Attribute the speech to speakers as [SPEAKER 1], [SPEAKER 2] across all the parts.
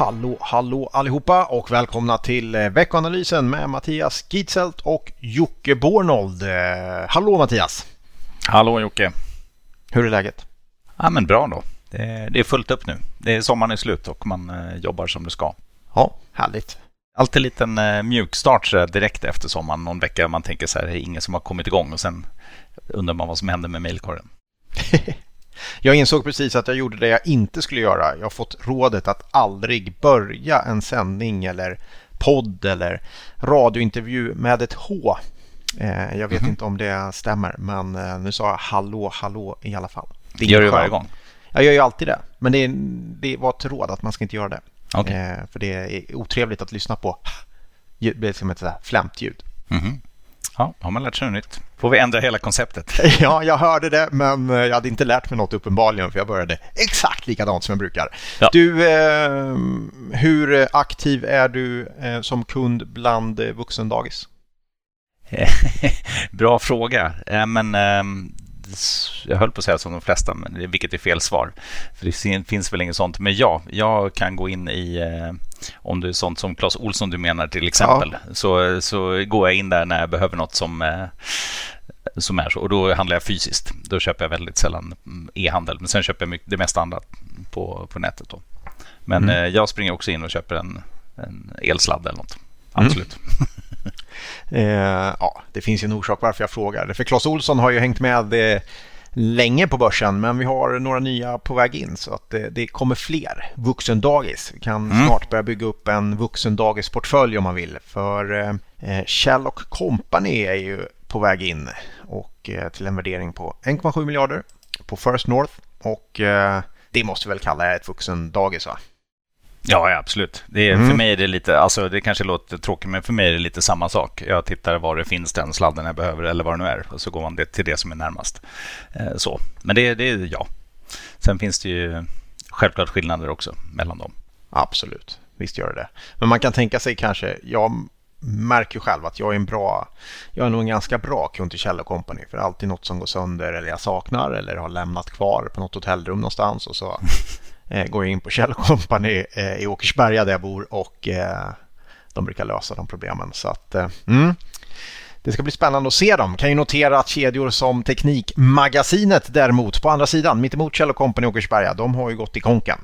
[SPEAKER 1] Hallå, hallå allihopa och välkomna till eh, veckoanalysen med Mattias Gitzelt och Jocke Bornold. Eh, hallå Mattias!
[SPEAKER 2] Hallå Jocke!
[SPEAKER 1] Hur är läget?
[SPEAKER 2] Ja men bra då. Det är, fullt upp nu. Det är sommaren är slut och man eh, jobbar som det ska.
[SPEAKER 1] Ja, härligt.
[SPEAKER 2] Alltid en liten mjukstart direkt efter sommaren. Någon vecka man tänker så här, det är ingen som har kommit igång och sen undrar man vad som händer med mejlkorgen.
[SPEAKER 1] Jag insåg precis att jag gjorde det jag inte skulle göra. Jag har fått rådet att aldrig börja en sändning eller podd eller radiointervju med ett H. Eh, jag vet mm inte om det stämmer, men eh, nu sa jag hallå, hallå i alla fall.
[SPEAKER 2] Det gör du varje gång?
[SPEAKER 1] Jag gör ju alltid det, men det, det var ett råd att man ska inte göra det.
[SPEAKER 2] Okay.
[SPEAKER 1] Eh, för det är otrevligt att lyssna på. Det blir som ett flämtljud.
[SPEAKER 2] Mm. Ja, har man lärt sig något nytt. Får vi ändra hela konceptet?
[SPEAKER 1] Ja, jag hörde det, men eh, jag hade inte lärt mig något uppenbarligen, för jag började exakt likadant som jag brukar. Ja. Du, eh, hur aktiv är du eh, som kund bland eh, vuxendagis?
[SPEAKER 2] Bra fråga. Eh, men ehm, jag höll på att säga som de flesta, men vilket är fel svar. För det finns väl inget sånt. Men ja, jag kan gå in i, eh, om det är sånt som Clas Olsson du menar till exempel, ja. så, så går jag in där när jag behöver något som eh, som är så. Och då handlar jag fysiskt. Då köper jag väldigt sällan e-handel. Men sen köper jag mycket, det mesta andra på, på nätet. Då. Men mm. Eh, jag springer också in och köper en, en elsladd eller något. Mm. Absolut. Mm.
[SPEAKER 1] Eh, ja, det finns ju en orsak varför jag frågar. För Clas Olsson har ju hängt med eh, länge på börsen men vi har några nya på väg in så att det, det kommer fler vuxendagis. Vi kan mm. snart börja bygga upp en vuxendagisportfölj om man vill. För eh, Kjell Company är ju på väg in och eh, till en värdering på 1,7 miljarder på First North och eh, det måste vi väl kalla ett vuxendagis va?
[SPEAKER 2] Ja, absolut. Det är, mm. För mig är det lite, alltså det kanske låter tråkigt, men för mig är det lite samma sak. Jag tittar var det finns den sladden jag behöver eller vad det nu är och så går man det till det som är närmast. Eh, så. Men det, det är ja. Sen finns det ju självklart skillnader också mellan dem.
[SPEAKER 1] Absolut, visst gör det det. Men man kan tänka sig kanske, jag märker själv att jag är en bra, jag är nog en ganska bra kund till Kjell Company för alltid något som går sönder eller jag saknar eller har lämnat kvar på något hotellrum någonstans och så går jag in på Kjell Company eh, i Åkersberga där jag bor och eh, de brukar lösa de problemen. Så att, eh, mm. Det ska bli spännande att se dem. Kan ju notera att kedjor som Teknikmagasinet däremot på andra sidan, mittemot Kjell Company i Åkersberga, de har ju gått i konken.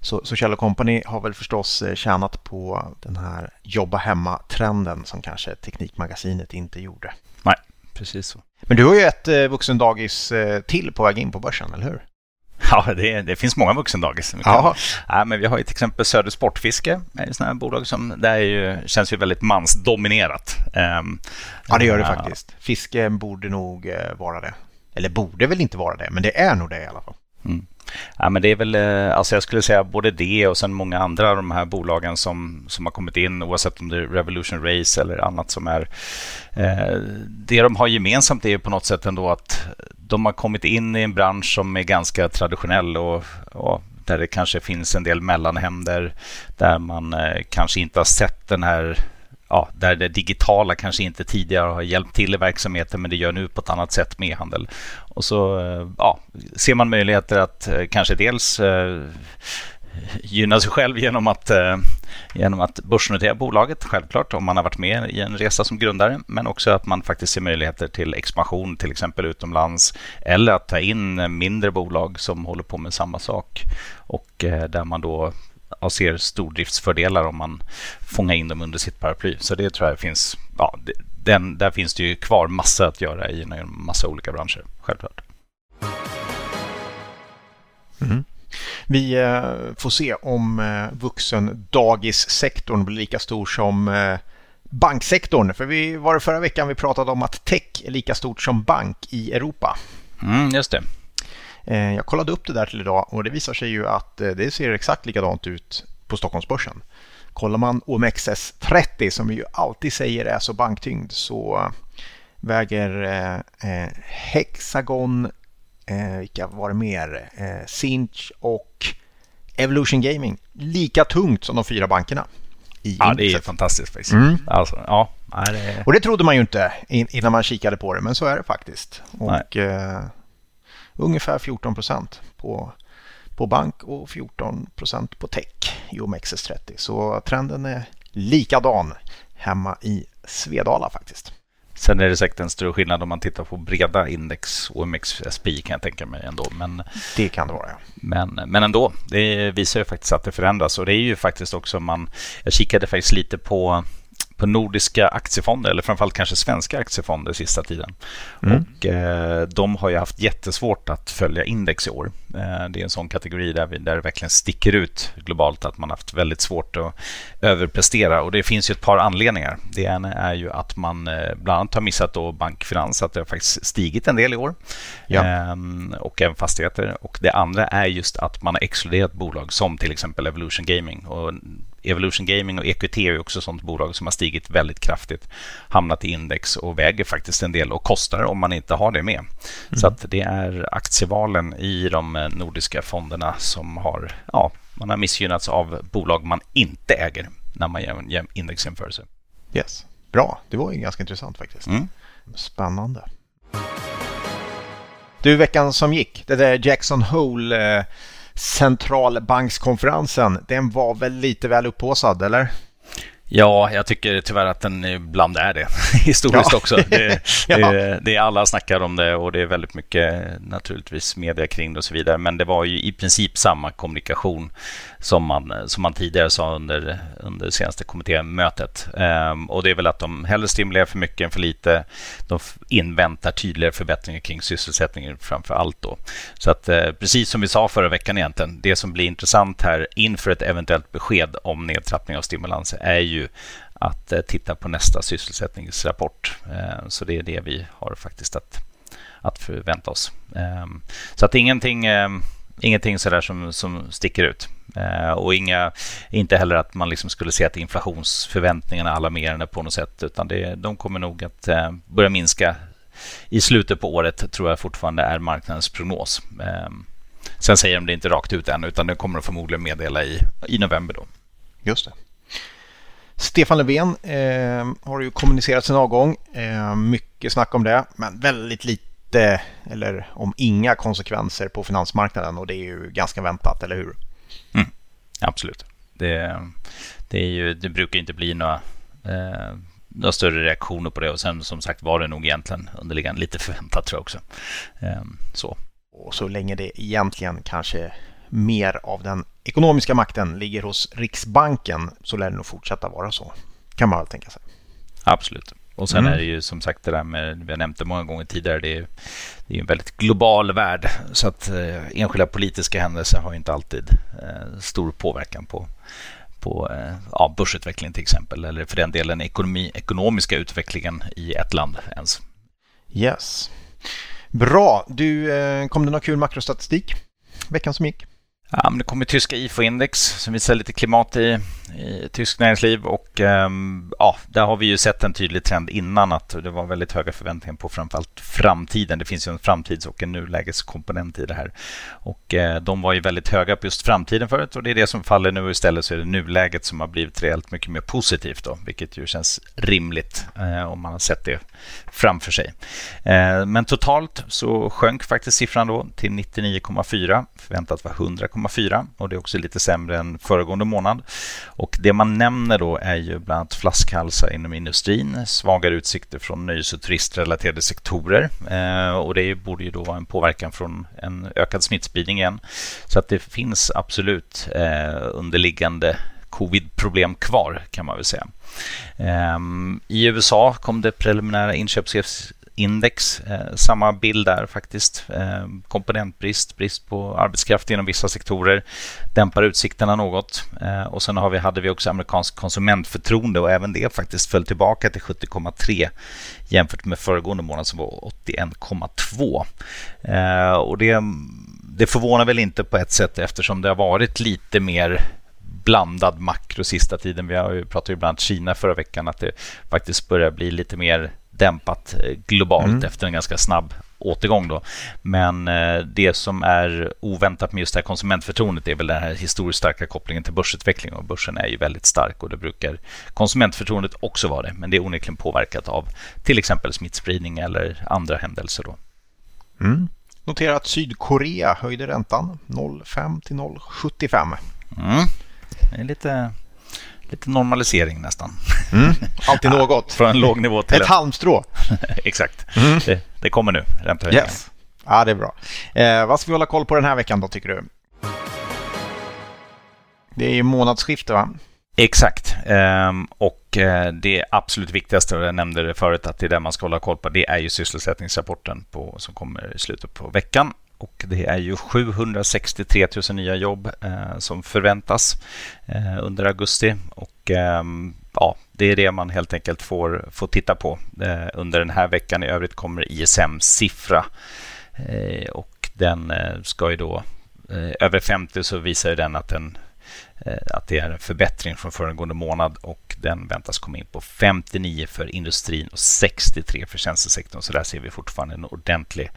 [SPEAKER 1] Så, så Kjell Company har väl förstås eh, tjänat på den här jobba hemma-trenden som kanske Teknikmagasinet inte gjorde.
[SPEAKER 2] Nej, precis så.
[SPEAKER 1] Men du har ju ett eh, vuxendagis till på väg in på börsen, eller hur?
[SPEAKER 2] Ja, det, det finns många vuxendagis. Ja. Ja, men vi har ju till exempel Söder Sportfiske, ett sådant bolag som det är ju, känns ju väldigt mansdominerat.
[SPEAKER 1] Um, ja, det gör det faktiskt. Fiske borde nog eh, vara det. Eller borde väl inte vara det, men det är nog det i alla fall.
[SPEAKER 2] Mm. Ja, men det är väl, eh, alltså jag skulle säga både det och sen många andra av de här bolagen som, som har kommit in, oavsett om det är Revolution Race eller annat som är... Eh, det de har gemensamt är ju på något sätt ändå att de har kommit in i en bransch som är ganska traditionell och, och där det kanske finns en del mellanhänder, där man eh, kanske inte har sett den här ja, där det digitala kanske inte tidigare har hjälpt till i verksamheten men det gör nu på ett annat sätt med e-handel. Och så eh, ja, ser man möjligheter att eh, kanske dels eh, gynna sig själv genom att, eh, genom att börsnotera bolaget, självklart, om man har varit med i en resa som grundare, men också att man faktiskt ser möjligheter till expansion, till exempel utomlands, eller att ta in mindre bolag som håller på med samma sak och eh, där man då ser stordriftsfördelar om man fångar in dem under sitt paraply. Så det tror jag finns, ja, den, där finns det ju kvar massa att göra i en massa olika branscher, självklart.
[SPEAKER 1] Mm. Vi eh, får se om eh, vuxendagissektorn blir lika stor som eh, banksektorn. För vi var det förra veckan vi pratade om att tech är lika stort som bank i Europa.
[SPEAKER 2] Mm, just det.
[SPEAKER 1] Jag kollade upp det där till idag och det visar sig ju att det ser exakt likadant ut på Stockholmsbörsen. Kollar man OMXS30 som vi ju alltid säger är så banktyngd så väger Hexagon eh, vilka var det mer? Eh, Sinch och Evolution Gaming. Lika tungt som de fyra bankerna.
[SPEAKER 2] ja, det är fantastiskt faktiskt. Mm. Alltså, ja,
[SPEAKER 1] det... Och det trodde man ju inte innan man kikade på det, men så är det faktiskt. Och eh, ungefär 14 procent på, på bank och 14% på tech i OMXS30. Så trenden är likadan hemma i Svedala faktiskt.
[SPEAKER 2] Sen är det säkert en större skillnad om man tittar på breda index, OMXSP kan jag tänka mig ändå. Men,
[SPEAKER 1] det kan det vara, ja.
[SPEAKER 2] Men, men ändå, det visar ju faktiskt att det förändras. Och det är ju faktiskt också man... Jag kikade faktiskt lite på på nordiska aktiefonder, eller framförallt kanske svenska aktiefonder sista tiden. Mm. Och eh, De har ju haft jättesvårt att följa index i år. Eh, det är en sån kategori där, vi, där det verkligen sticker ut globalt att man haft väldigt svårt att överprestera. Och Det finns ju ett par anledningar. Det ena är ju att man eh, bland annat har missat då bankfinans, att det har faktiskt stigit en del i år. Ja. Ehm, och även fastigheter. Och Det andra är just att man har exkluderat bolag som till exempel Evolution Gaming. Och Evolution Gaming och EQT är också sånt bolag som har stigit väldigt kraftigt, hamnat i index och väger faktiskt en del och kostar om man inte har det med. Mm. Så att det är aktievalen i de nordiska fonderna som har, ja, man har missgynnats av bolag man inte äger när man gör indexjämförelse.
[SPEAKER 1] Yes, bra. Det var ju ganska intressant faktiskt. Mm. Spännande. Du, veckan som gick, det där Jackson Hole eh, centralbankskonferensen, den var väl lite väl upphåsad, eller?
[SPEAKER 2] Ja, jag tycker tyvärr att den ibland är det historiskt ja. också. Det, ja. det, det, alla snackar om det och det är väldigt mycket naturligtvis media kring det och så vidare. Men det var ju i princip samma kommunikation som man, som man tidigare sa under, under senaste kommittémötet. Um, och det är väl att de hellre stimulerar för mycket än för lite. De inväntar tydligare förbättringar kring sysselsättningen framför allt då. Så att uh, precis som vi sa förra veckan egentligen, det som blir intressant här inför ett eventuellt besked om nedtrappning av stimulans är ju att eh, titta på nästa sysselsättningsrapport. Eh, så det är det vi har faktiskt att, att förvänta oss. Eh, så att ingenting Ingenting sådär som, som sticker ut. Eh, och inga, inte heller att man liksom skulle se att inflationsförväntningarna är alarmerande på något sätt. Utan det, de kommer nog att eh, börja minska i slutet på året, tror jag fortfarande är marknadens prognos. Eh, sen säger de det inte rakt ut än, utan det kommer de förmodligen meddela i, i november. Då.
[SPEAKER 1] Just det. Stefan Löfven eh, har ju kommunicerat sin avgång. Eh, mycket snack om det, men väldigt lite eller om inga konsekvenser på finansmarknaden och det är ju ganska väntat, eller hur?
[SPEAKER 2] Mm, absolut. Det, det, är ju, det brukar inte bli några, eh, några större reaktioner på det och sen som sagt var det nog egentligen underliggande lite förväntat tror jag också. Eh, så.
[SPEAKER 1] Och så länge det egentligen kanske mer av den ekonomiska makten ligger hos Riksbanken så lär det nog fortsätta vara så. Kan man väl tänka sig.
[SPEAKER 2] Absolut. Och sen mm. är det ju som sagt det där med, vi har nämnt det många gånger tidigare, det är, det är en väldigt global värld. Så att eh, enskilda politiska händelser har inte alltid eh, stor påverkan på, på eh, ja, börsutvecklingen till exempel. Eller för den delen ekonomi, ekonomiska utvecklingen i ett land ens.
[SPEAKER 1] Yes. Bra. Du, eh, kom det någon kul makrostatistik veckan som gick?
[SPEAKER 2] Ja, men det kommer tyska IFO-index som visar lite klimat i, i tyskt näringsliv och um, ja, där har vi ju sett en tydlig trend innan att det var väldigt höga förväntningar på framförallt framtiden. Det finns ju en framtids och en nulägeskomponent i det här. Och uh, de var ju väldigt höga på just framtiden förut och det är det som faller nu istället så är det nuläget som har blivit rejält mycket mer positivt då, vilket ju känns rimligt uh, om man har sett det framför sig. Uh, men totalt så sjönk faktiskt siffran då till 99,4 förväntat var 100,4 och det är också lite sämre än föregående månad. Och det man nämner då är ju bland annat flaskhalsar inom industrin, svagare utsikter från nöjes och turistrelaterade sektorer eh, och det borde ju då vara en påverkan från en ökad smittspridning igen. Så att det finns absolut eh, underliggande covid-problem kvar kan man väl säga. Ehm, I USA kom det preliminära inköpschefs index. Eh, samma bild där faktiskt. Eh, komponentbrist, brist på arbetskraft inom vissa sektorer dämpar utsikterna något. Eh, och sen har vi, hade vi också amerikansk konsumentförtroende och även det faktiskt föll tillbaka till 70,3 jämfört med föregående månad som var 81,2. Och det, det förvånar väl inte på ett sätt eftersom det har varit lite mer blandad makro sista tiden. Vi har ju pratat ju bland annat Kina förra veckan att det faktiskt börjar bli lite mer dämpat eh, globalt mm. efter en ganska snabb återgång. Då. Men eh, det som är oväntat med just det här konsumentförtroendet är väl den här historiskt starka kopplingen till börsutvecklingen. Och börsen är ju väldigt stark och det brukar konsumentförtroendet också vara det. Men det är onekligen påverkat av till exempel smittspridning eller andra händelser. Då.
[SPEAKER 1] Mm. Notera att Sydkorea höjde räntan 0,5 till 0,75.
[SPEAKER 2] Mm. Det är lite, lite normalisering nästan.
[SPEAKER 1] Mm. Alltid något.
[SPEAKER 2] Från en låg nivå till
[SPEAKER 1] Ett halmstrå.
[SPEAKER 2] Exakt.
[SPEAKER 1] Mm.
[SPEAKER 2] Det, det kommer nu, räntehöjningen.
[SPEAKER 1] Yes. Ja, det är bra. Eh, vad ska vi hålla koll på den här veckan då, tycker du? Det är ju månadsskifte, va?
[SPEAKER 2] Exakt. Ehm, och eh, det absolut viktigaste, och jag nämnde det förut, att det är det man ska hålla koll på, det är ju sysselsättningsrapporten på, som kommer i slutet på veckan. Och det är ju 763 000 nya jobb eh, som förväntas eh, under augusti. Och eh, ja, det är det man helt enkelt får, får titta på eh, under den här veckan. I övrigt kommer ISM-siffra eh, och den eh, ska ju då eh, över 50 så visar den att den att det är en förbättring från föregående månad och den väntas komma in på 59 för industrin och 63 för tjänstesektorn. Så där ser vi fortfarande en ordentlig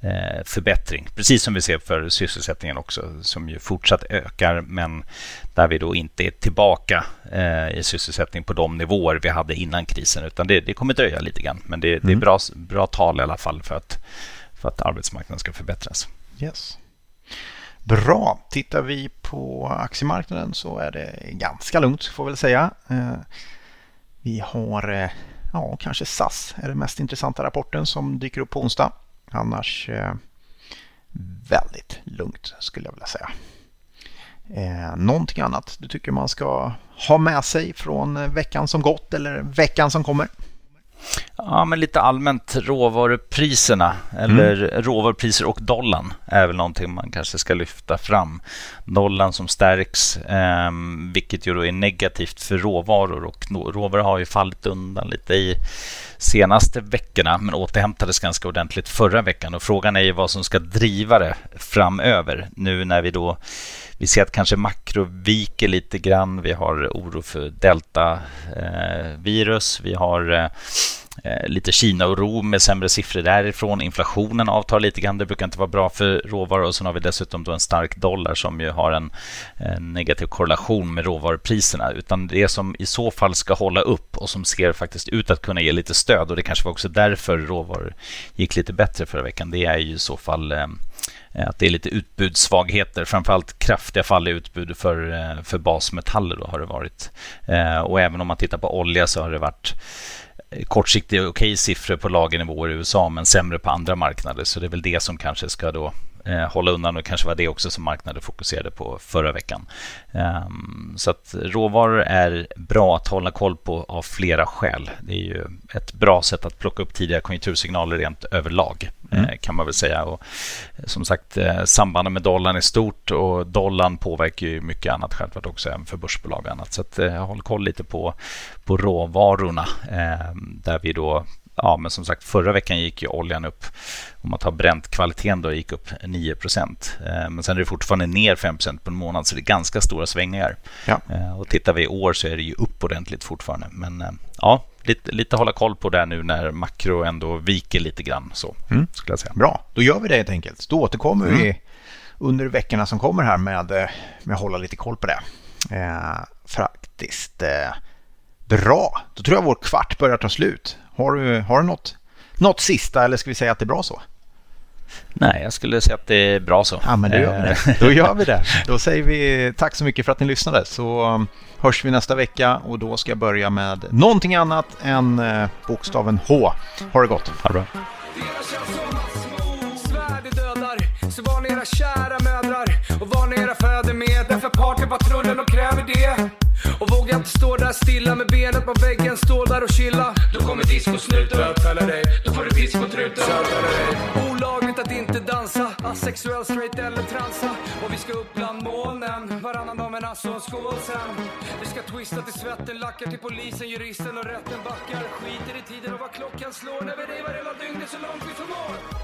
[SPEAKER 2] eh, förbättring. Precis som vi ser för sysselsättningen också som ju fortsatt ökar men där vi då inte är tillbaka eh, i sysselsättning på de nivåer vi hade innan krisen utan det, det kommer dröja lite grann. Men det, det är mm. bra, bra tal i alla fall för att, för att arbetsmarknaden ska förbättras.
[SPEAKER 1] Yes. Bra. Tittar vi på aktiemarknaden så är det ganska lugnt får vi väl säga. Eh, vi har eh, ja, kanske SAS är den mest intressanta rapporten som dyker upp på onsdag. Annars eh, väldigt lugnt skulle jag vilja säga. någonting annat du tycker man ska ha med sig från veckan som gått eller veckan som kommer?
[SPEAKER 2] Ja, men lite allmänt råvarupriserna eller mm. råvarupriser och dollarn är väl någonting man kanske ska lyfta fram. Dollarn som stärks, eh, vilket ju då är negativt för råvaror och råvaror har ju fallit undan lite i senaste veckorna men återhämtades ganska ordentligt förra veckan och frågan är ju vad som ska driva det framöver nu när vi då vi ser att kanske makro viker lite grann. Vi har oro för deltavirus. vi har eh, Eh, lite Kina-oro med sämre siffror därifrån. Inflationen avtar lite grann. Det brukar inte vara bra för råvaror. Och sen har vi dessutom då en stark dollar som ju har en, en negativ korrelation med råvarupriserna. Utan det som i så fall ska hålla upp och som ser faktiskt ut att kunna ge lite stöd och det kanske var också därför råvaror gick lite bättre förra veckan. Det är ju i så fall eh, att det är lite utbudssvagheter, framförallt kraftiga fall i utbud för, eh, för basmetaller då har det varit. Och även om man tittar på olja så har det varit Eh, kortsiktiga okej okay siffror på lagernivåer i USA men sämre på andra marknader. Så det är väl det som kanske ska då eh, hålla undan och kanske var det också som marknaden fokuserade på förra veckan. Um, så att råvaror är bra att hålla koll på av flera skäl. Det är ju ett bra sätt att plocka upp tidiga konjunktursignaler rent överlag mm. eh, kan man väl säga. Och, som sagt, eh, sambandet med dollarn är stort och dollarn påverkar ju mycket annat självklart också även för börsbolag och annat. Så att, eh, håll koll lite på, på råvarorna ehm, där vi då ja, men som sagt förra veckan gick ju oljan upp, om man tar bräntkvaliteten då, gick upp 9 eh, Men sen är det fortfarande ner 5 på en månad, så det är ganska stora svängningar. Ja. Eh, och tittar vi i år så är det ju upp ordentligt fortfarande. Men eh, ja, lite, lite hålla koll på det nu när makro ändå viker lite grann. Så, mm. skulle jag säga.
[SPEAKER 1] Bra, då gör vi det helt enkelt. Då återkommer mm. vi under veckorna som kommer här med, med att hålla lite koll på det. Eh, faktiskt. Eh, bra, då tror jag vår kvart börjar ta slut. Har du, har du något, något sista eller ska vi säga att det är bra så?
[SPEAKER 2] Nej, jag skulle säga att det är bra så.
[SPEAKER 1] Ja, men då gör vi det. Eh. Då gör vi det. Då säger vi tack så mycket för att ni lyssnade. Så um, hörs vi nästa vecka och då ska jag börja med någonting annat än uh, bokstaven H. Ha det gott.
[SPEAKER 2] Ha det bra.
[SPEAKER 3] Och vågar inte stå där stilla med benet på väggen, stå där och chilla. Då kommer discosnuten. Bötfälla dig, då får du piss på truten. Olagligt att inte dansa, asexuell, straight eller transa. Och vi ska upp bland molnen, varannan dag men alltså en skål sen. Vi ska twista till svetten, lackar till polisen, juristen och rätten backar. Skiter i tiden och vad klockan slår när vi revar hela dygnet så långt vi förmår.